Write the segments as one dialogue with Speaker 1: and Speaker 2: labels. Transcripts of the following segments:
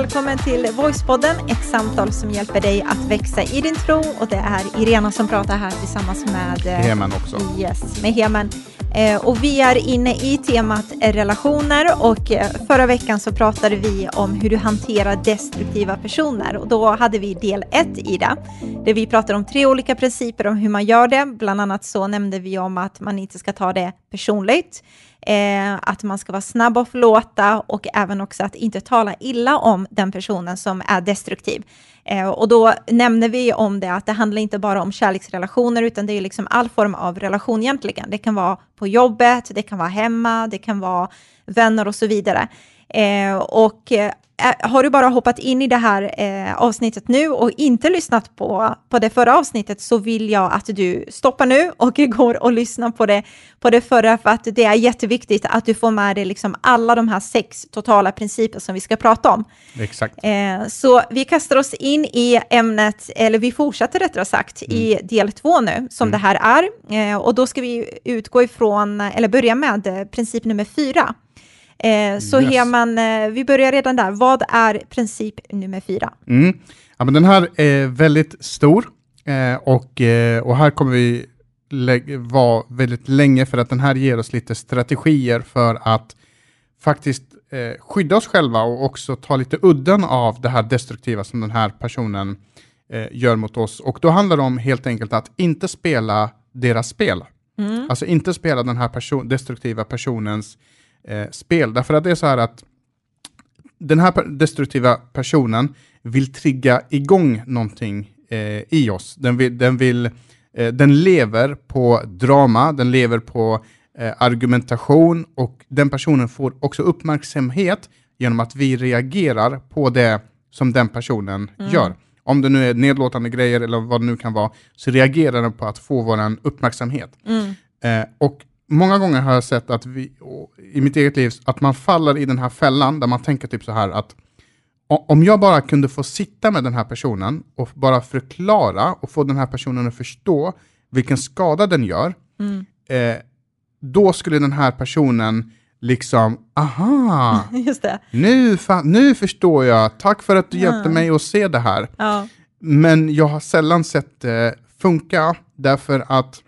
Speaker 1: välkommen till Voicepodden, ett samtal som hjälper dig att växa i din tro. Och det är Irena som pratar här tillsammans med
Speaker 2: eh, Heman också.
Speaker 1: Yes, med Heman. Eh, och vi är inne i temat relationer och eh, förra veckan så pratade vi om hur du hanterar destruktiva personer och då hade vi del ett i det, där vi pratade om tre olika principer om hur man gör det. Bland annat så nämnde vi om att man inte ska ta det personligt eh, att man ska vara snabb att förlåta och även också att inte tala illa om den personen som är destruktiv. Eh, och då nämner vi om det att det handlar inte bara om kärleksrelationer, utan det är liksom all form av relation egentligen. Det kan vara på jobbet, det kan vara hemma, det kan vara vänner och så vidare. Eh, och har du bara hoppat in i det här eh, avsnittet nu och inte lyssnat på, på det förra avsnittet så vill jag att du stoppar nu och går och lyssnar på det, på det förra för att det är jätteviktigt att du får med dig liksom alla de här sex totala principer som vi ska prata om.
Speaker 2: Exakt.
Speaker 1: Eh, så vi kastar oss in i ämnet, eller vi fortsätter rättare sagt, mm. i del två nu, som mm. det här är. Eh, och då ska vi utgå ifrån, eller börja med princip nummer fyra. Eh, så yes. Heman, eh, vi börjar redan där. Vad är princip nummer fyra?
Speaker 2: Mm. Ja, men den här är väldigt stor eh, och, eh, och här kommer vi vara väldigt länge för att den här ger oss lite strategier för att faktiskt eh, skydda oss själva och också ta lite udden av det här destruktiva som den här personen eh, gör mot oss. Och då handlar det om helt enkelt att inte spela deras spel. Mm. Alltså inte spela den här person destruktiva personens eh, spel. Därför att det är så här att den här destruktiva personen vill trigga igång någonting eh, i oss. Den, vill, den, vill, eh, den lever på drama, den lever på eh, argumentation och den personen får också uppmärksamhet genom att vi reagerar på det som den personen mm. gör. Om det nu är nedlåtande grejer eller vad det nu kan vara, så reagerar den på att få vår uppmärksamhet. Mm. Eh, och många gånger har jag sett att vi, i mitt eget liv, att man faller i den här fällan där man tänker typ så här att om jag bara kunde få sitta med den här personen och bara förklara och få den här personen att förstå vilken skada den gör, mm. eh, då skulle den här personen liksom, aha, Nu, nu förstår jag, tack för att du ja. hjälpte mig att se det här. Ja. Men jag har sällan sett det funka, därför att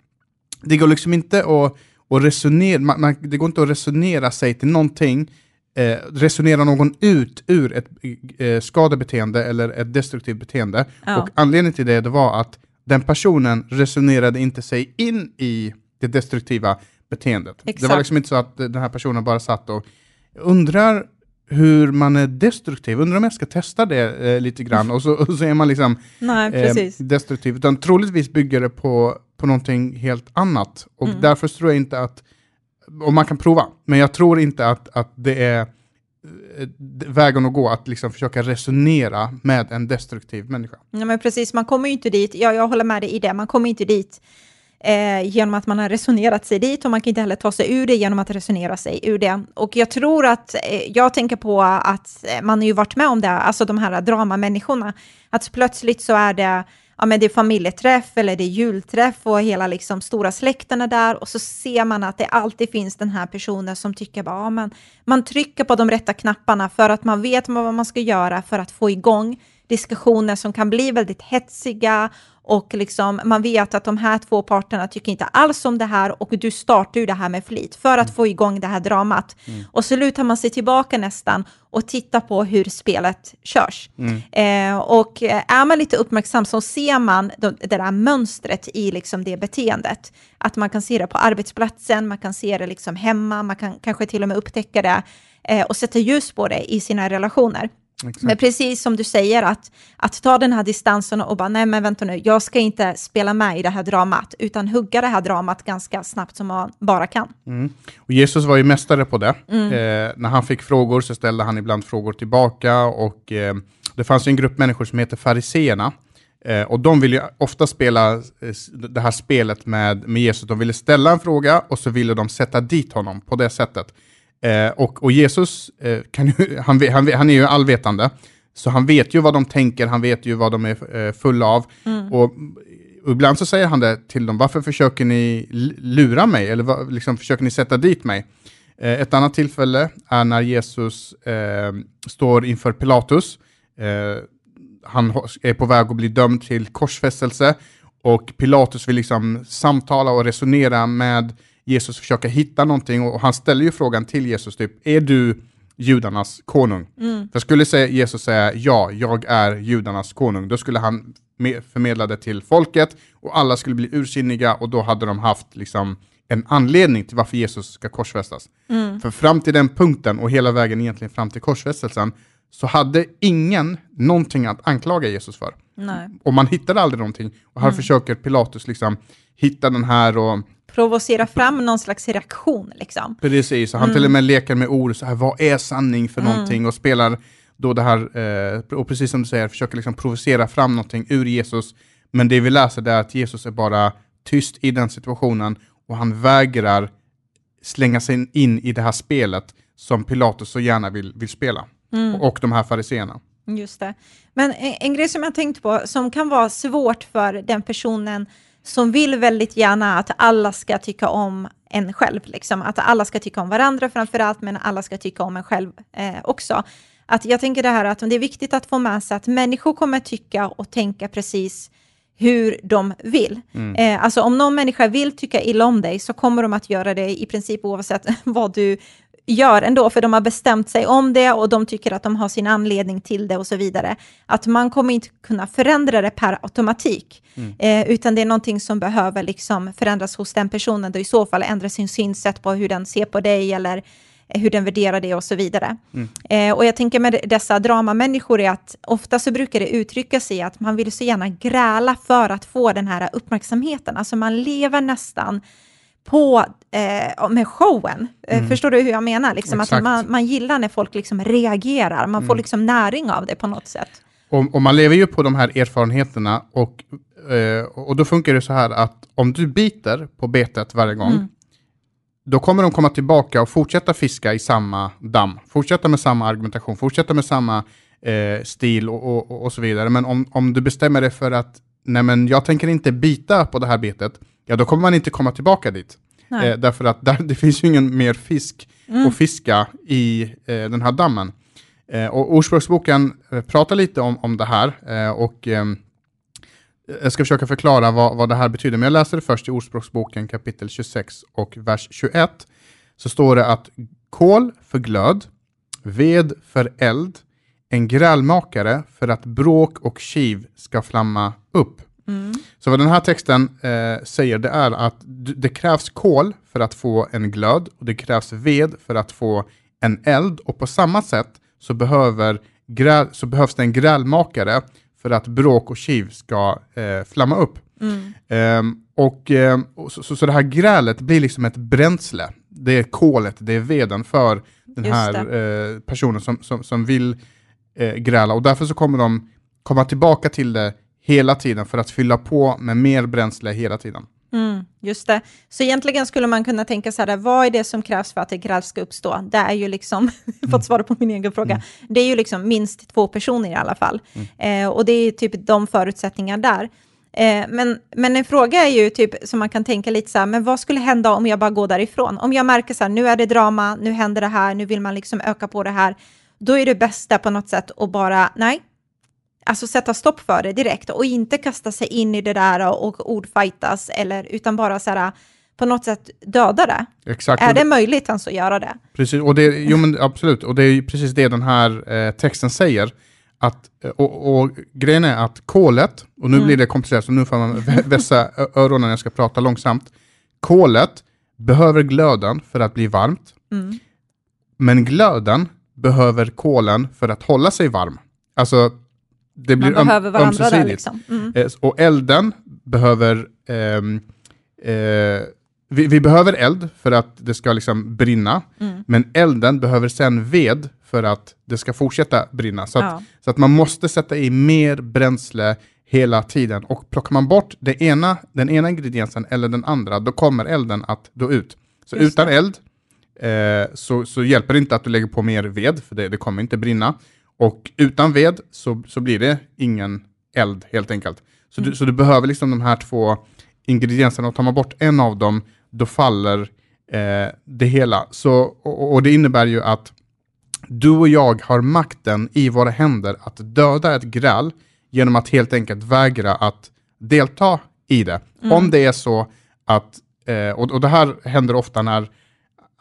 Speaker 2: det går liksom inte att och resonera, man, man, det går inte att resonera sig till någonting, eh, resonera någon ut ur ett eh, skadebeteende eller ett destruktivt beteende. Ja. Och anledningen till det, det var att den personen resonerade inte sig in i det destruktiva beteendet. Exakt. Det var liksom inte så att den här personen bara satt och undrar hur man är destruktiv. Undrar om jag ska testa det eh, lite grann och så, och så är man liksom
Speaker 1: Nej, eh,
Speaker 2: destruktiv. Utan troligtvis bygger det på, på någonting helt annat. Och mm. därför tror jag inte att, och man kan prova, men jag tror inte att, att det är eh, vägen att gå, att liksom försöka resonera med en destruktiv människa.
Speaker 1: Ja, men precis, man kommer ju inte dit, ja, jag håller med dig i det, man kommer inte dit eh, genom att man har resonerat sig dit och man kan inte heller ta sig ur det genom att resonera sig ur det. Och jag tror att, eh, jag tänker på att man har ju varit med om det, alltså de här dramamänniskorna, att plötsligt så är det ja, men det är familjeträff eller det är julträff och hela liksom stora släkten är där och så ser man att det alltid finns den här personen som tycker bara, ja, men man trycker på de rätta knapparna för att man vet vad man ska göra för att få igång diskussioner som kan bli väldigt hetsiga och liksom, man vet att de här två parterna tycker inte alls om det här och du startar ju det här med flit för att mm. få igång det här dramat. Mm. Och så lutar man sig tillbaka nästan och tittar på hur spelet körs. Mm. Eh, och är man lite uppmärksam så ser man det där mönstret i liksom det beteendet. Att man kan se det på arbetsplatsen, man kan se det liksom hemma, man kan kanske till och med upptäcka det eh, och sätta ljus på det i sina relationer. Exakt. Men precis som du säger, att, att ta den här distansen och bara, nej men vänta nu, jag ska inte spela med i det här dramat, utan hugga det här dramat ganska snabbt som man bara kan.
Speaker 2: Mm. Och Jesus var ju mästare på det. Mm. Eh, när han fick frågor så ställde han ibland frågor tillbaka och eh, det fanns en grupp människor som heter fariseerna. Eh, och de ville ofta spela eh, det här spelet med, med Jesus. De ville ställa en fråga och så ville de sätta dit honom på det sättet. Eh, och, och, Jesus, eh, kan han, han, han, är ju allvetande, så han vet ju vad de tänker, han vet ju vad de är eh, fulla av. Mm. Och, och, ibland så säger han det till dem, varför försöker ni lura mig? Eller liksom, försöker ni sätta dit mig? Eh, ett annat tillfälle är när Jesus eh, står inför Pilatus. Eh, han är på väg att bli dömd till korsfästelse och Pilatus vill liksom samtala och resonera med Jesus, försöka hitta någonting och han ställer ju frågan till Jesus, typ, är du judarnas konung?
Speaker 1: Mm.
Speaker 2: För skulle Jesus säga ja, jag är judarnas konung, då skulle han förmedla det till folket och alla skulle bli ursinniga och då hade de haft liksom en anledning till varför Jesus ska korsfästas.
Speaker 1: Mm.
Speaker 2: För fram till den punkten och hela vägen egentligen fram till korsfästelsen så hade ingen någonting att anklaga Jesus för.
Speaker 1: Nej.
Speaker 2: Och man hittade aldrig någonting. Och här
Speaker 1: Mm.
Speaker 2: försöker Pilatus liksom hitta den här och
Speaker 1: Provocera fram någon slags reaktion liksom.
Speaker 2: precis, och han
Speaker 1: Mm.
Speaker 2: till och med leker med ord, så här, vad är sanning för
Speaker 1: Mm.
Speaker 2: någonting? Och spelar då det här, eh, och precis som du säger, försöker liksom provocera fram någonting ur Jesus. Men det vi läser är att Jesus är bara tyst i den situationen och han vägrar slänga sig in i det här spelet som Pilatus så gärna vill, vill spela.
Speaker 1: Mm.
Speaker 2: Och de här fariseerna.
Speaker 1: Just det. Men en, en grej som jag tänkt på, som kan vara svårt för den personen som vill väldigt gärna att alla ska tycka om en själv, liksom. att alla ska tycka om varandra framför allt, men alla ska tycka om en själv eh, också. Att jag tänker det här att det är viktigt att få med sig att människor kommer tycka och tänka precis hur de vill. Eh, alltså om någon människa vill tycka illa om dig så kommer de att göra det i princip oavsett vad du gör ändå, för de har bestämt sig om det och de tycker att de har sin anledning till det och så vidare. Att man kommer inte kunna förändra det per automatik, eh, utan det är någonting som behöver liksom förändras hos den personen, då i så fall ändra sin synsätt på hur den ser på dig eller eh, hur den värderar det och så vidare. Eh, och jag tänker med dessa dramamänniskor är att ofta så brukar det uttrycka sig att man vill så gärna gräla för att få den här uppmärksamheten. Alltså man lever nästan på eh, med showen. Eh, Förstår du hur jag menar? Liksom att man, man gillar när folk liksom reagerar, man får liksom näring av det på något sätt.
Speaker 2: Och, och man lever ju på de här erfarenheterna och, eh, och då funkar det så här att om du biter på betet varje gång,
Speaker 1: Mm.
Speaker 2: då kommer de komma tillbaka och fortsätta fiska i samma damm. Fortsätta med samma argumentation, fortsätta med samma eh, stil och, och, och- och så vidare. Men om, om du bestämmer dig för att nej men jag tänker inte bita på det här betet, ja då kommer man inte komma tillbaka dit.
Speaker 1: Mm.
Speaker 2: Eh, därför att där, det finns ju ingen mer fisk att fiska i eh, den här dammen. Eh, och Ordspråksboken eh, pratar lite om, om det här eh, och ehm, jag ska försöka förklara vad, vad det här betyder, men jag läser det först i Ordspråksboken kapitel 26 och vers 21. Så står det att kol för glöd, ved för eld, en grälmakare för att bråk och kiv ska flamma upp. Så vad den här texten eh, säger det är att det krävs kol för att få en glöd och det krävs ved för att få en eld och på samma sätt så, behöver gräl, så behövs det en grälmakare för att bråk och kiv ska eh, flamma upp. Ehm, och, ehm, och så, så, så det här grälet blir liksom ett bränsle. Det är kolet, det är veden för den
Speaker 1: Just
Speaker 2: här eh, personen som, som, som vill eh, gräla. Och därför så kommer de komma tillbaka till det hela tiden för att fylla på med mer bränsle hela tiden.
Speaker 1: Mm, just det. Så egentligen skulle man kunna tänka så här, vad är det som krävs för att ett gräl ska uppstå? Det är ju liksom, för att svara på min egen fråga, det är ju liksom minst två personer i alla fall. Eh, och det är typ de förutsättningar där. Eh, men, men en fråga är ju typ, som man kan tänka lite så här, men vad skulle hända om jag bara går därifrån? Om jag märker så här, nu är det drama, nu händer det här, nu vill man liksom öka på det här, då är det bästa på något sätt att bara, nej, alltså sätta stopp för det direkt och inte kasta sig in i det där och ordfightas, eller, utan bara så här, på något sätt döda det.
Speaker 2: Exakt.
Speaker 1: Är det möjligt ens att göra det?
Speaker 2: Precis, och det, jo, men absolut, och det är precis det den här eh, texten säger. Att, eh, och, och grejen är att kolet, och nu blir det komplicerat så nu får man vä- vässa öronen när jag ska prata långsamt. Kolet behöver glöden för att bli varmt,
Speaker 1: Mm.
Speaker 2: men glöden behöver kolen för att hålla sig varm. Alltså, det blir
Speaker 1: Man behöver
Speaker 2: öm-
Speaker 1: varandra där liksom. Mm.
Speaker 2: Eh, Och elden behöver... ehm, eh, vi, vi behöver eld för att det ska liksom brinna,
Speaker 1: Mm.
Speaker 2: men elden behöver sen ved för att det ska fortsätta brinna. Så att,
Speaker 1: Ja.
Speaker 2: så att man måste sätta i mer bränsle hela tiden. Och plockar man bort det ena, den ena ingrediensen eller den andra, då kommer elden att dö ut. Så
Speaker 1: Just
Speaker 2: utan eld eh, så, så hjälper det inte att du lägger på mer ved, för det, det kommer inte brinna. Och utan ved så, så blir det ingen eld helt enkelt. Så, du, så du behöver liksom de här två ingredienserna och tar man bort en av dem, då faller eh, det hela. Så, och, och det innebär ju att du och jag har makten i våra händer att döda ett gräl genom att helt enkelt vägra att delta i det.
Speaker 1: Mm.
Speaker 2: Om det är så att, eh, och, och det här händer ofta när,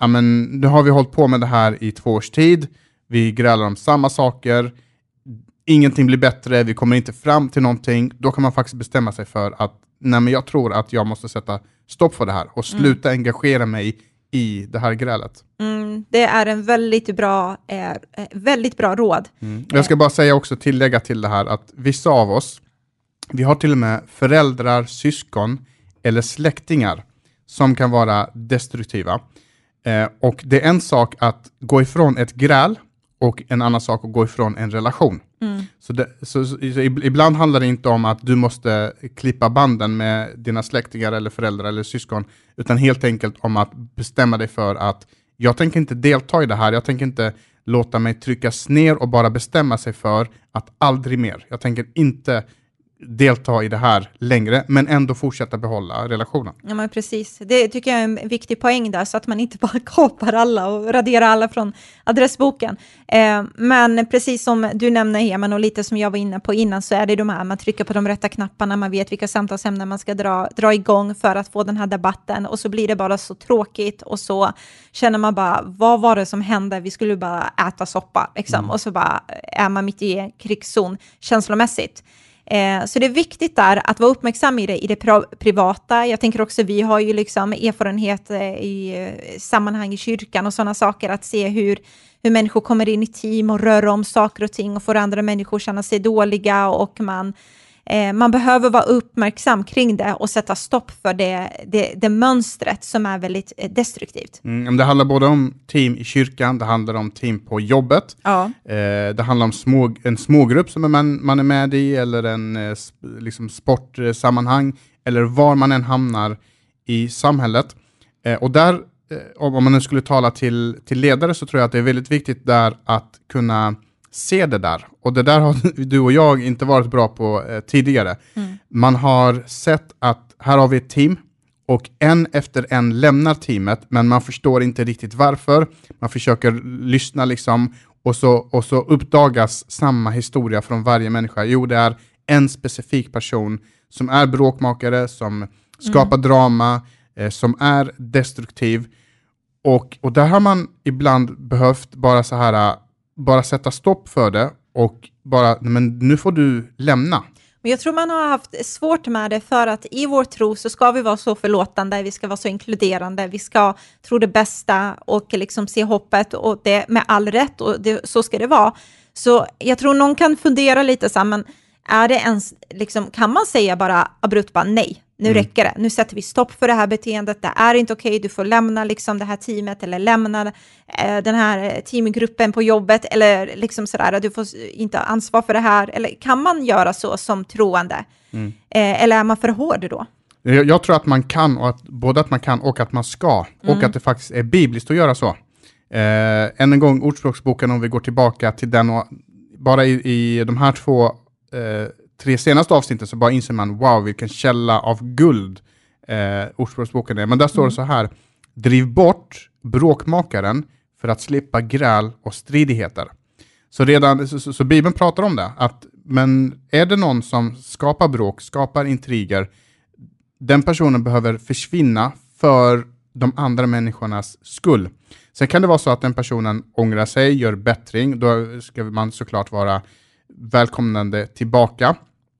Speaker 2: ja men nu har vi hållit på med det här i två års tid, vi grälar om samma saker, ingenting blir bättre, vi kommer inte fram till någonting, då kan man faktiskt bestämma sig för att nej men jag tror att jag måste sätta stopp för det här och sluta engagera mig i det här grälet.
Speaker 1: Mm, det är en väldigt bra, eh, eh, väldigt bra råd.
Speaker 2: Jag ska bara säga också, tillägga till det här, att vissa av oss, vi har till och med föräldrar, syskon eller släktingar som kan vara destruktiva. Eh, och det är en sak att gå ifrån ett gräl och en annan sak att gå ifrån en relation. Så, det, så, så, så ib- ibland handlar det inte om att du måste klippa banden med dina släktingar eller föräldrar eller syskon, utan helt enkelt om att bestämma dig för att jag tänker inte delta i det här, jag tänker inte låta mig tryckas ner och bara bestämma sig för att aldrig mer. Jag tänker inte delta i det här längre, men ändå fortsätta behålla relationen.
Speaker 1: Ja, men precis. Det tycker jag är en viktig poäng där, så att man inte bara kapar alla och raderar alla från adressboken. Eh, men precis som du nämner, Heman, och lite som jag var inne på innan, så är det de här, man trycker på de rätta knapparna, man vet vilka samtalsämnen man ska dra, dra igång för att få den här debatten, och så blir det bara så tråkigt, och så känner man bara, vad var det som hände? Vi skulle bara äta soppa, liksom, och så bara är man mitt i krigszon känslomässigt. Eh, så det är viktigt där att vara uppmärksam i det, i det privata. Jag tänker också, vi har ju liksom erfarenhet eh, i eh, sammanhang i kyrkan och sådana saker, att se hur, hur människor kommer in i team och rör om saker och ting och får andra människor känna sig dåliga och man, eh, man behöver vara uppmärksam kring det och sätta stopp för det, det, det mönstret som är väldigt eh, destruktivt.
Speaker 2: Mm, det handlar både om team i kyrkan, det handlar om team på jobbet,
Speaker 1: Ja.
Speaker 2: Eh, det handlar om små, en smågrupp som man, man är med i, eller en eh, liksom sportsammanhang, eller var man än hamnar i samhället. Och där, om man nu skulle tala till, till ledare, så tror jag att det är väldigt viktigt där att kunna se det där. Och det där har du och jag inte varit bra på eh, tidigare. Man har sett att här har vi ett team, och en efter en lämnar teamet, men man förstår inte riktigt varför. Man försöker lyssna liksom, och så, och så uppdagas samma historia från varje människa. Jo, det är en specifik person som är bråkmakare, som skapar drama, eh, som är destruktiv. Och, och där har man ibland behövt bara så här, bara sätta stopp för det och bara, men nu får du lämna.
Speaker 1: Men jag tror man har haft svårt med det för att i vår tro så ska vi vara så förlåtande, vi ska vara så inkluderande, vi ska tro det bästa och liksom se hoppet och det med all rätt och det, så ska det vara. Så jag tror någon kan fundera lite så här, men är det ens, liksom, kan man säga bara abrupt bara nej, nu räcker det, nu sätter vi stopp för det här beteendet, det är inte okej, du får lämna liksom det här teamet eller lämna eh, den här eh, teamgruppen på jobbet eller liksom sådär, du får inte ha ansvar för det här, eller kan man göra så som troende? Eh, eller är man för hård då?
Speaker 2: Jag, jag tror att man kan, och att, både att man kan och att man ska, och att det faktiskt är bibliskt att göra så. Eh, än en gång, Ordspråksboken, om vi går tillbaka till den, och bara i, i de här två, eh, tre senaste avsnitten så bara inser man, wow, vilken källa av guld eh, Ordspråksboken är. Men där står det så här, driv bort bråkmakaren för att slippa gräl och stridigheter. Så, redan, så, så, så Bibeln pratar om det, att men är det någon som skapar bråk, skapar intriger, den personen behöver försvinna för de andra människornas skull. Sen kan det vara så att den personen ångrar sig, gör bättring, då ska man såklart vara välkomnande tillbaka.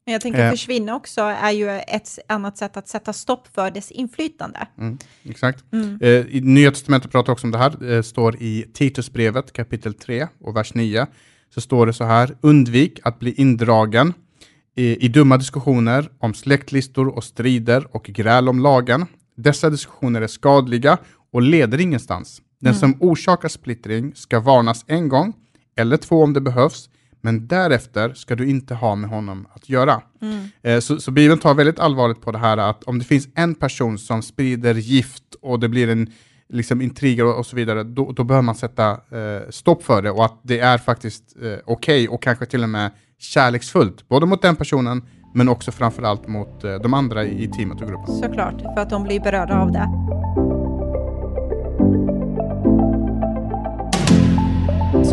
Speaker 1: Men jag tänker
Speaker 2: Eh.
Speaker 1: försvinna också är ju ett annat sätt att sätta stopp för dess inflytande.
Speaker 2: Mm, exakt. Eh, I Nya Testamentet pratar också om det här, det står i Titusbrevet kapitel 3 och vers 9, så står det så här, undvik att bli indragen i, i dumma diskussioner om släktlistor och strider och gräl om lagen. Dessa diskussioner är skadliga och leder ingenstans. Den som orsakar splittring ska varnas en gång, eller två om det behövs, men därefter ska du inte ha med honom att göra. Eh, Så, så Bibeln tar väldigt allvarligt på det här att om det finns en person som sprider gift och det blir en liksom intriger och, och så vidare, då, då behöver man sätta eh, stopp för det och att det är faktiskt eh, okej och kanske till och med kärleksfullt, både mot den personen men också framförallt mot eh, de andra i, i teamet och gruppen.
Speaker 1: Såklart, för att de blir berörda av det.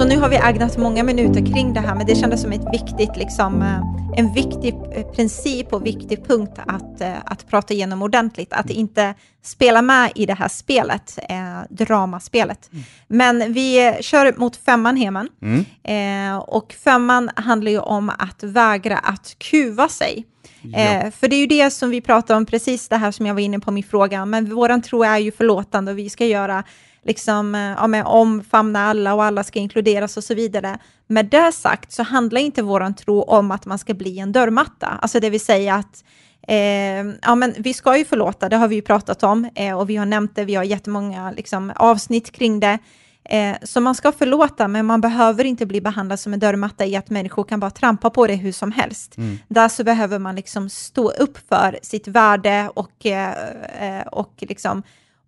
Speaker 1: Så nu har vi ägnat många minuter kring det här, men det kändes som ett viktigt, liksom, eh, en viktig eh, princip och viktig punkt att, eh, att prata igenom ordentligt. Att inte spela med i det här spelet, eh, dramaspelet. Mm. Men vi kör mot femman, Heman. Mm. Eh, och femman handlar ju om att vägra att kuva sig. Ja. Eh, för det är ju det som vi pratar om, precis det här som jag var inne på min fråga, men våran tro är ju förlåtande och vi ska göra liksom, eh, ja, med omfamna alla och alla ska inkluderas och så vidare. Med det sagt så handlar inte våran tro om att man ska bli en dörrmatta, alltså det vill säga att Eh, ja, men vi ska ju förlåta, det har vi ju pratat om eh, och vi har nämnt det, vi har jättemånga liksom, avsnitt kring det. Eh, så man ska förlåta, men man behöver inte bli behandlad som en dörrmatta i att människor kan bara trampa på det hur som helst. Mm. Där så behöver man liksom stå upp för sitt värde och, eh, eh, och, liksom,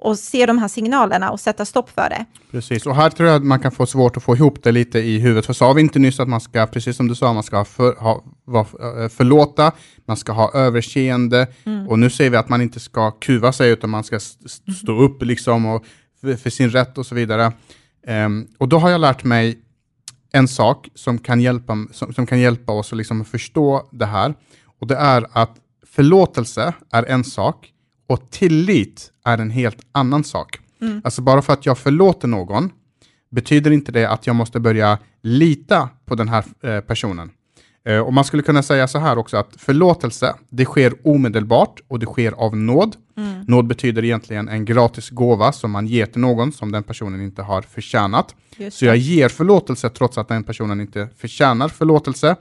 Speaker 1: och se de här signalerna och sätta stopp för det.
Speaker 2: Precis, och här tror jag att man kan få svårt att få ihop det lite i huvudet. För sa vi inte nyss att man ska, precis som du sa, man ska för, ha, va, eh, förlåta, man ska ha överseende, mm. och nu säger vi att man inte ska kuva sig, utan man ska stå upp liksom och för, för sin rätt och så vidare. Um, och då har jag lärt mig en sak som kan hjälpa, som, som kan hjälpa oss att liksom förstå det här. Och det är att förlåtelse är en sak och tillit är en helt annan sak. Mm. Alltså bara för att jag förlåter någon betyder inte det att jag måste börja lita på den här eh, personen. Eh, och man skulle kunna säga så här också att förlåtelse, det sker omedelbart och det sker av nåd. Mm. Nåd betyder egentligen en gratis gåva som man ger till någon som den personen inte har förtjänat. så jag ger förlåtelse trots att den personen inte förtjänar förlåtelse.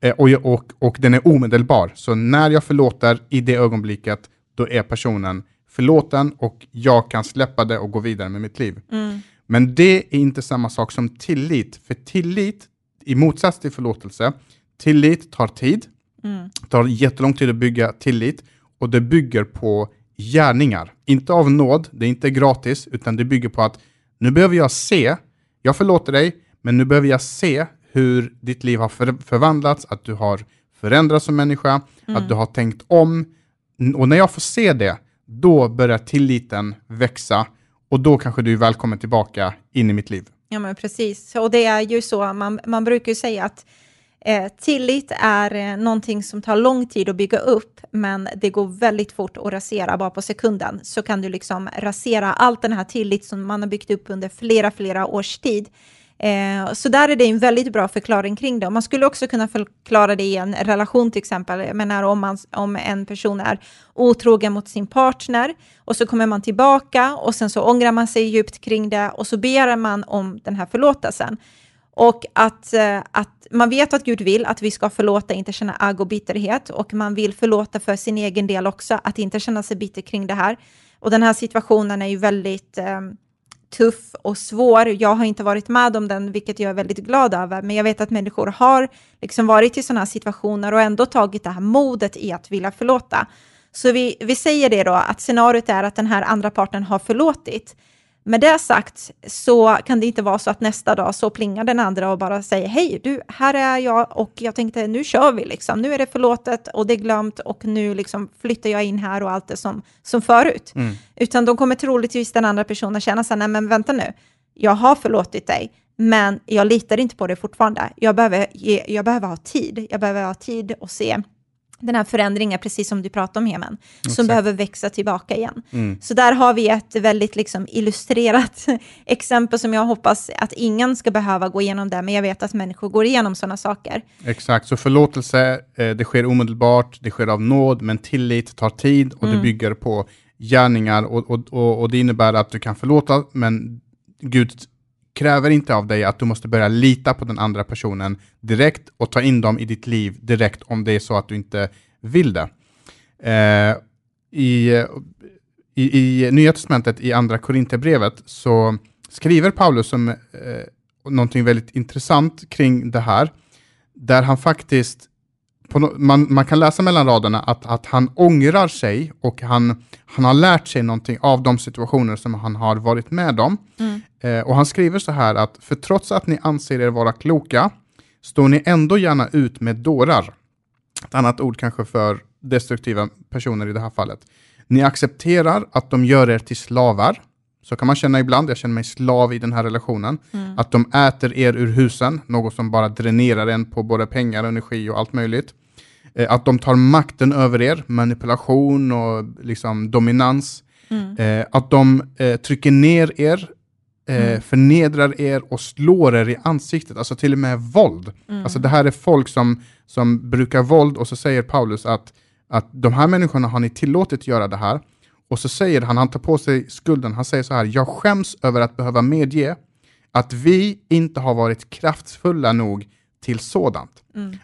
Speaker 2: Eh, och, och, och den är omedelbar. Så när jag förlåter i det ögonblicket, då är personen förlåten och jag kan släppa det och gå vidare med mitt liv. Mm. Men det är inte samma sak som tillit, för tillit, i motsats till förlåtelse, Tillit tar tid. Mm. Tar jättelång tid att bygga tillit och det bygger på gärningar. Inte av nåd, det är inte gratis, utan det bygger på att nu behöver jag se, jag förlåter dig, men nu behöver jag se hur ditt liv har för, förvandlats, att du har förändrats som människa, mm. att du har tänkt om. Och när jag får se det, då börjar tilliten växa och då kanske du är välkommen tillbaka in i mitt liv.
Speaker 1: Ja, men precis. Och det är ju så, man, man brukar ju säga att Eh, tillit är eh, någonting som tar lång tid att bygga upp, men det går väldigt fort att rasera bara på sekunden. Så kan du liksom rasera allt den här tillit som man har byggt upp under flera, flera års tid. Eh, så där är det en väldigt bra förklaring kring det. Man skulle också kunna förklara det i en relation till exempel. Jag menar om, man, om en person är otrogen mot sin partner och så kommer man tillbaka och sen så ångrar man sig djupt kring det och så begär man om den här förlåtelsen. Och att, eh, att man vet att Gud vill att vi ska förlåta, inte känna agg och bitterhet. Och man vill förlåta för sin egen del också, att inte känna sig bitter kring det här. Och den här situationen är ju väldigt eh, tuff och svår. Jag har inte varit med om den, vilket jag är väldigt glad över. Men jag vet att människor har liksom varit i sådana här situationer och ändå tagit det här modet i att vilja förlåta. Så vi, vi säger det då, att scenariot är att den här andra parten har förlåtit. Med det sagt så kan det inte vara så att nästa dag så plingar den andra och bara säger hej, du, här är jag och jag tänkte nu kör vi liksom. Nu är det förlåtet och det är glömt och nu liksom flyttar jag in här och allt är som, som förut. Mm. Utan de kommer troligtvis den andra personen känna sig, nej men vänta nu, jag har förlåtit dig, men jag litar inte på det fortfarande. Jag behöver, jag behöver ha tid. Jag behöver ha tid och se den här förändringen, precis som du pratade om Exakt. som behöver växa tillbaka igen. Mm. Så där har vi ett väldigt liksom illustrerat exempel som jag hoppas att ingen ska behöva gå igenom det, men jag vet att människor går igenom sådana saker.
Speaker 2: Exakt, så förlåtelse, eh, det sker omedelbart, det sker av nåd, men tillit tar tid och mm. det bygger på gärningar och, och, och, och det innebär att du kan förlåta, men Gud kräver inte av dig att du måste börja lita på den andra personen direkt och ta in dem i ditt liv direkt om det är så att du inte vill det. Eh, i, i, I Nya Testamentet, i Andra Korinthierbrevet, så skriver Paulus om eh, någonting väldigt intressant kring det här, där han faktiskt no man, man, kan läsa mellan raderna att, att han ångrar sig och han, han har lärt sig någonting av de situationer som han har varit med om. Mm. Eh, och han skriver så här att, för trots att ni anser er vara kloka, står ni ändå gärna ut med dårar. Ett annat ord kanske för destruktiva personer i det här fallet. Ni accepterar att de gör er till slavar, Så kan man känna ibland, jag känner mig slav i den här relationen. Att de äter er ur husen, något som bara dränerar en på både pengar, energi och allt möjligt. Eh, att de tar makten över er, manipulation och liksom dominans. Eh, att de eh, trycker ner er, eh, förnedrar er och slår er i ansiktet, alltså till och med våld. Alltså det här är folk som, som brukar våld och så säger Paulus att, att de här människorna har ni tillåtit göra det här. Och så säger han, han tar på sig skulden, han säger så här, jag skäms över att behöva medge att vi inte har varit kraftfulla nog till sådant.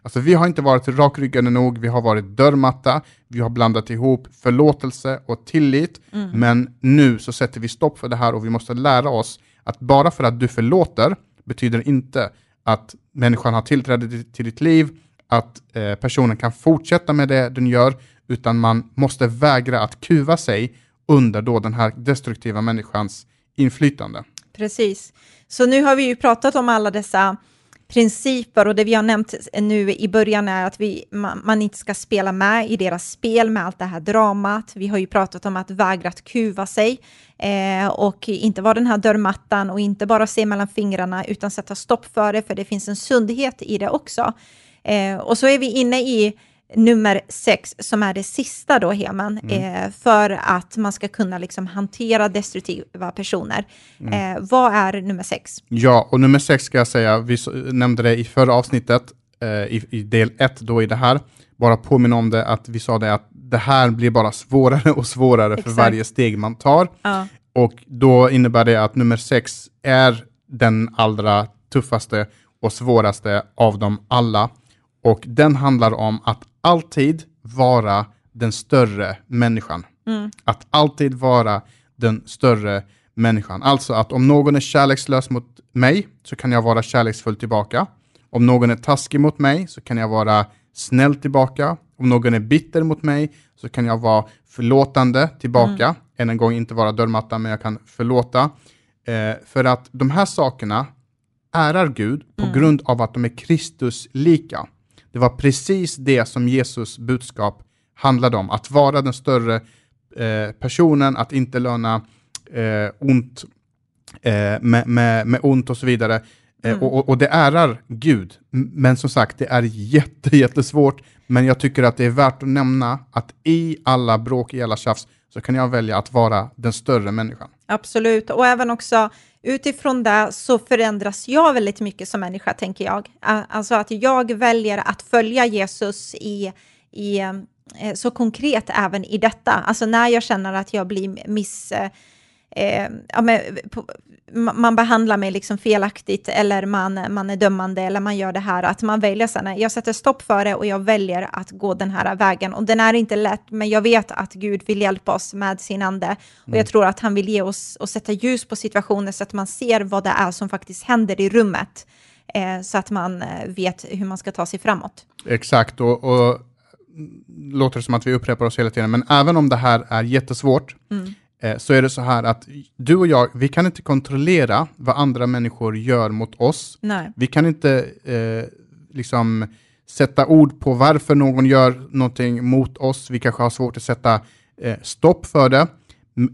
Speaker 2: Alltså vi har inte varit rakryggade nog, vi har varit dörrmatta, vi har blandat ihop förlåtelse och tillit, men nu så sätter vi stopp för det här och vi måste lära oss att bara för att du förlåter betyder inte att människan har tillträde till- till ditt liv, att eh, personen kan fortsätta med det den gör, utan man måste vägra att kuva sig under då den här destruktiva människans inflytande.
Speaker 1: Precis. Så nu har vi ju pratat om alla dessa principer och det vi har nämnt nu i början är att vi, man, man inte ska spela med i deras spel med allt det här dramat. Vi har ju pratat om att vägra att kuva sig eh, och inte vara den här dörrmattan och inte bara se mellan fingrarna utan sätta stopp för det, för det finns en sundhet i det också. Eh, och så är vi inne i nummer sex, som är det sista då, Heman, eh, för att man ska kunna liksom hantera destruktiva personer. Eh, vad är nummer sex?
Speaker 2: Ja, och nummer sex ska jag säga, vi nämnde det i förra avsnittet, eh, i, i del ett då i det här, bara påminna om det, att vi sa det att det här blir bara svårare och svårare för
Speaker 1: Exakt.
Speaker 2: varje steg man tar.
Speaker 1: Ja.
Speaker 2: Och då innebär det att nummer sex är den allra tuffaste och svåraste av dem alla. Och den handlar om att alltid vara den större människan. Att alltid vara den större människan. Alltså att om någon är kärlekslös mot mig så kan jag vara kärleksfull tillbaka. Om någon är taskig mot mig så kan jag vara snäll tillbaka. Om någon är bitter mot mig så kan jag vara förlåtande tillbaka. Än en gång inte vara dörrmatta, men jag kan förlåta. Eh, för att de här sakerna ärar Gud på grund av att de är Kristus lika. Det var precis det som Jesus budskap handlade om, att vara den större eh, personen, att inte löna eh, ont eh, med, med, med ont och så vidare. Eh, och, och, och det ärar Gud. Men som sagt, det är jätte, jättesvårt. Men jag tycker att det är värt att nämna att i alla bråk, i alla tjafs, så kan jag välja att vara den större människan.
Speaker 1: Absolut, och även också utifrån det så förändras jag väldigt mycket som människa, tänker jag. Alltså att jag väljer att följa Jesus i, i eh, så konkret även i detta. Alltså när jag känner att jag blir miss... Eh, eh, ja, men, på, ma- man behandlar mig liksom felaktigt eller man, man är dömande eller man gör det här, att man väljer sen, jag sätter stopp för det och jag väljer att gå den här vägen. Och den är inte lätt, men jag vet att Gud vill hjälpa oss med sin ande. Och jag tror att han vill ge oss och sätta ljus på situationer så att man ser vad det är som faktiskt händer i rummet. Eh, så att man eh, vet hur man ska ta sig framåt.
Speaker 2: Exakt, och, och låter det som att vi upprepar oss hela tiden, men även om det här är jättesvårt, eh, så är det så här att du och jag, vi kan inte kontrollera vad andra människor gör mot oss.
Speaker 1: Nej.
Speaker 2: Vi kan inte eh, liksom sätta ord på varför någon gör någonting mot oss. Vi kanske har svårt att sätta eh, stopp för det.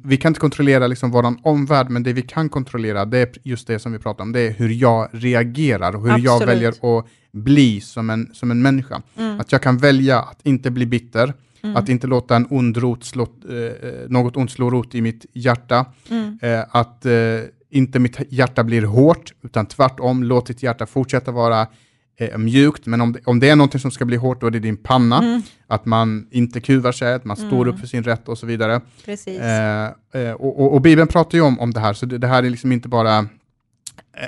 Speaker 2: Vi kan inte kontrollera liksom vår omvärld, men det vi kan kontrollera, det är just det som vi pratar om. Det är hur jag reagerar och hur jag
Speaker 1: Absolut.
Speaker 2: väljer att bli som en, som en människa. Att jag kan välja att inte bli bitter, att inte låta en ond rot slå, eh, eh, något ont slå rot i mitt hjärta. Eh, att eh, inte mitt hjärta blir hårt, utan tvärtom, låt ditt hjärta fortsätta vara eh, mjukt. Men om det, om det är någonting som ska bli hårt, då är det din panna. Att man inte kuvar sig, att man står upp för sin rätt och så vidare.
Speaker 1: Precis.
Speaker 2: Eh, och, och, och Bibeln pratar ju om, om det här, så det, det här är liksom inte bara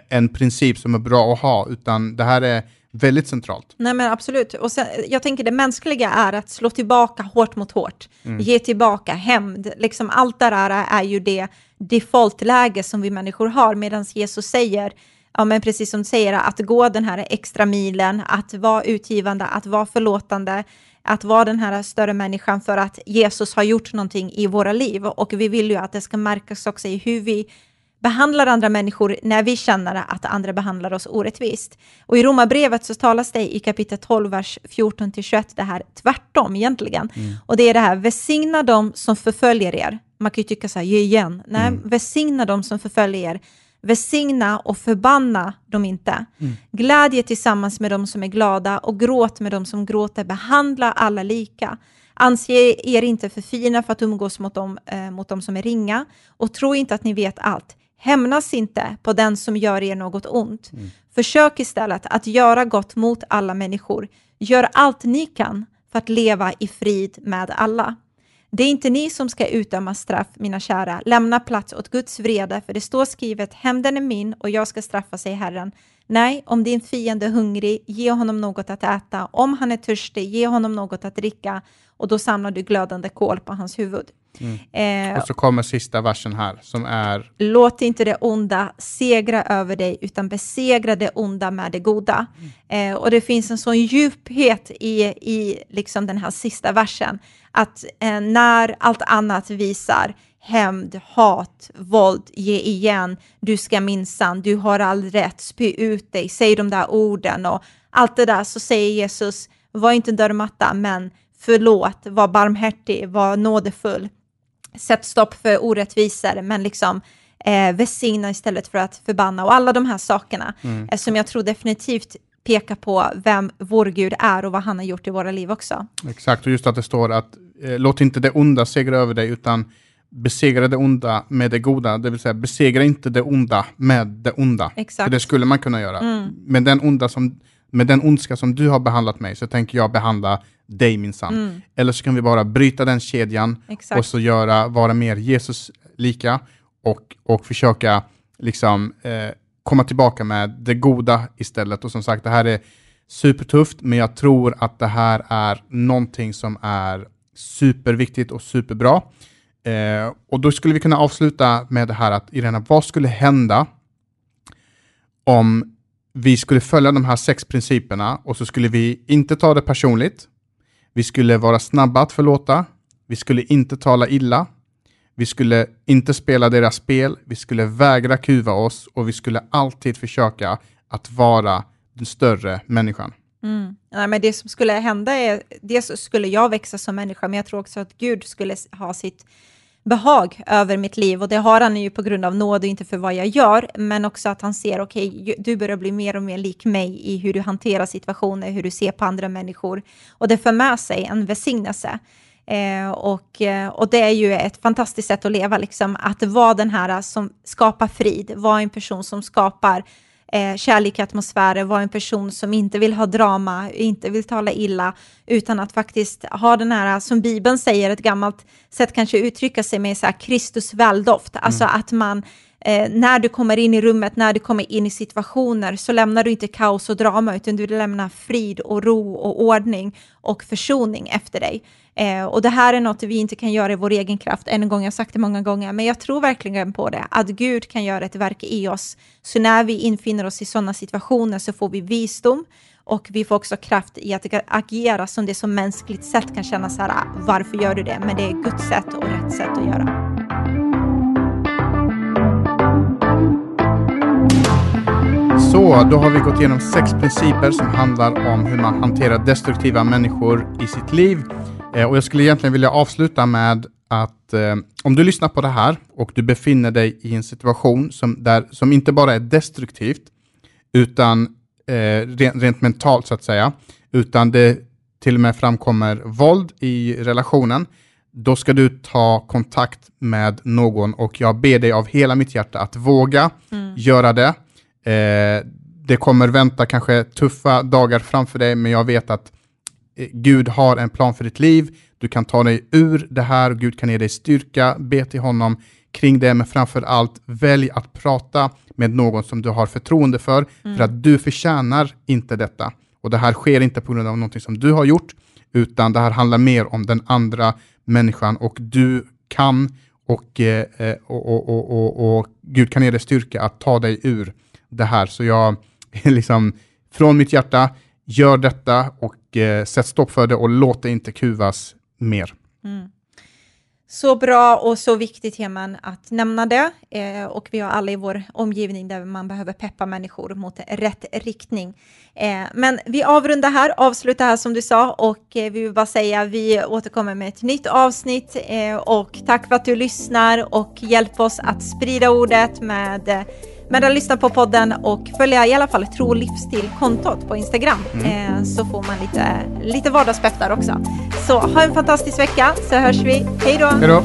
Speaker 2: en princip som är bra att ha, utan det här är väldigt centralt.
Speaker 1: Nej men absolut. Och sen, jag tänker det mänskliga är att slå tillbaka hårt mot hårt. Ge tillbaka hämnd. Liksom allt det där är ju det defaultläge som vi människor har. Medan Jesus säger, ja men precis som du säger, att gå den här extra milen, att vara utgivande, att vara förlåtande, att vara den här större människan för att Jesus har gjort någonting i våra liv. Och vi vill ju att det ska märkas också i hur vi behandlar andra människor när vi känner att andra behandlar oss orättvist. Och i Romarbrevet så talas det i kapitel 12, vers 14-21, det här tvärtom egentligen. Mm. Och det är det här, välsigna dem som förföljer er. Man kan ju tycka så här, ge igen. Nej, mm. välsigna dem som förföljer er. Välsigna och förbanna dem inte. Mm. Glädje tillsammans med dem som är glada och gråt med dem som gråter. Behandla alla lika. Anse er inte för fina för att umgås mot dem, eh, mot dem som är ringa och tro inte att ni vet allt. Hämnas inte på den som gör er något ont. Mm. Försök istället att göra gott mot alla människor. Gör allt ni kan för att leva i frid med alla. Det är inte ni som ska utdöma straff, mina kära. Lämna plats åt Guds vrede, för det står skrivet, hämnden är min och jag ska straffa, sig Herren. Nej, om din fiende är hungrig, ge honom något att äta. Om han är törstig, ge honom något att dricka. Och då samlar du glödande kol på hans huvud.
Speaker 2: Mm. Eh, och så kommer sista versen här som är...
Speaker 1: Låt inte det onda segra över dig, utan besegra det onda med det goda. Mm. Eh, och det finns en sån djuphet i, i liksom den här sista versen, att eh, när allt annat visar hämnd, hat, våld, ge igen, du ska minsann, du har all rätt, spy ut dig, säg de där orden. Och allt det där, så säger Jesus, var inte dörrmatta, men förlåt, var barmhärtig, var nådefull, sätt stopp för orättvisor, men liksom eh, välsigna istället för att förbanna. Och alla de här sakerna mm. eh, som jag tror definitivt pekar på vem vår Gud är och vad han har gjort i våra liv också.
Speaker 2: Exakt, och just att det står att eh, låt inte det onda segra över dig, utan besegra det onda med det goda, det vill säga besegra inte det onda med det onda. Exakt. För det skulle man kunna göra. Mm. Men den onda som, med den ondska som du har behandlat mig så tänker jag behandla dig minsann. Mm. Eller så kan vi bara bryta den kedjan Exakt. och så göra, vara mer Jesus lika och, och försöka liksom eh, komma tillbaka med det goda istället. Och som sagt, det här är supertufft, men jag tror att det här är någonting som är superviktigt och superbra. Eh, och då skulle vi kunna avsluta med det här att Irena, vad skulle hända om vi skulle följa de här sex principerna och så skulle vi inte ta det personligt. Vi skulle vara snabba att förlåta. Vi skulle inte tala illa. Vi skulle inte spela deras spel. Vi skulle vägra kuva oss och vi skulle alltid försöka att vara den större människan.
Speaker 1: Mm. Nej, men det som skulle hända är, dels skulle jag växa som människa, men jag tror också att Gud skulle ha sitt behag över mitt liv. Och det har han ju på grund av nåd och inte för vad jag gör, men också att han ser, okej, okay, du börjar bli mer och mer lik mig i hur du hanterar situationer, hur du ser på andra människor. Och det för med sig en välsignelse. Eh, och, eh, och det är ju ett fantastiskt sätt att leva, liksom, att vara den här som skapar frid, vara en person som skapar eh, kärlek i atmosfären, vara en person som inte vill ha drama, inte vill tala illa, utan att faktiskt ha den här, som Bibeln säger, ett gammalt sätt kanske uttrycka sig med så här, Kristus väldoft, mm. alltså att man Eh, när du kommer in i rummet, när du kommer in i situationer, så lämnar du inte kaos och drama, utan du lämnar frid och ro och ordning och försoning efter dig. Eh, och det här är något vi inte kan göra i vår egen kraft. Än en gång, jag har sagt det många gånger, men jag tror verkligen på det, att Gud kan göra ett verk i oss. Så när vi infinner oss i sådana situationer så får vi visdom och vi får också kraft i att agera som det som mänskligt sätt kan kännas så här, ah, varför gör du det? Men det är Guds sätt och rätt sätt att göra.
Speaker 2: Så, då har vi gått igenom sex principer som handlar om hur man hanterar destruktiva människor i sitt liv. Eh, och jag skulle egentligen vilja avsluta med att eh, om du lyssnar på det här och du befinner dig i en situation som, där, som inte bara är destruktivt, utan eh, rent, rent mentalt så att säga, utan det till och med framkommer våld i relationen, då ska du ta kontakt med någon och jag ber dig av hela mitt hjärta att våga mm. göra det. Eh, det kommer vänta kanske tuffa dagar framför dig, men jag vet att eh, Gud har en plan för ditt liv. Du kan ta dig ur det här, Gud kan ge dig styrka, be till honom kring det, men framför allt välj att prata med någon som du har förtroende för, mm. för att du förtjänar inte detta. Och det här sker inte på grund av någonting som du har gjort, utan det här handlar mer om den andra människan och du kan och, eh, och, och, och, och Gud kan ge dig styrka att ta dig ur det här. Så jag, liksom, från mitt hjärta, gör detta och eh, sätt stopp för det och låt det inte kuvas mer. Mm.
Speaker 1: Så bra och så viktigt, Heman, att nämna det. Eh, och vi har alla i vår omgivning där man behöver peppa människor mot rätt riktning. Eh, men vi avrundar här, avslutar här som du sa och eh, vi vill bara säga vi återkommer med ett nytt avsnitt eh, och tack för att du lyssnar och hjälp oss att sprida ordet med eh, med att lyssna på podden och följa i alla fall Tro och livsstil-kontot på Instagram mm. eh, så får man lite, lite vardagspepp där också. Så ha en fantastisk vecka så hörs vi. Hej då!
Speaker 2: Hej då!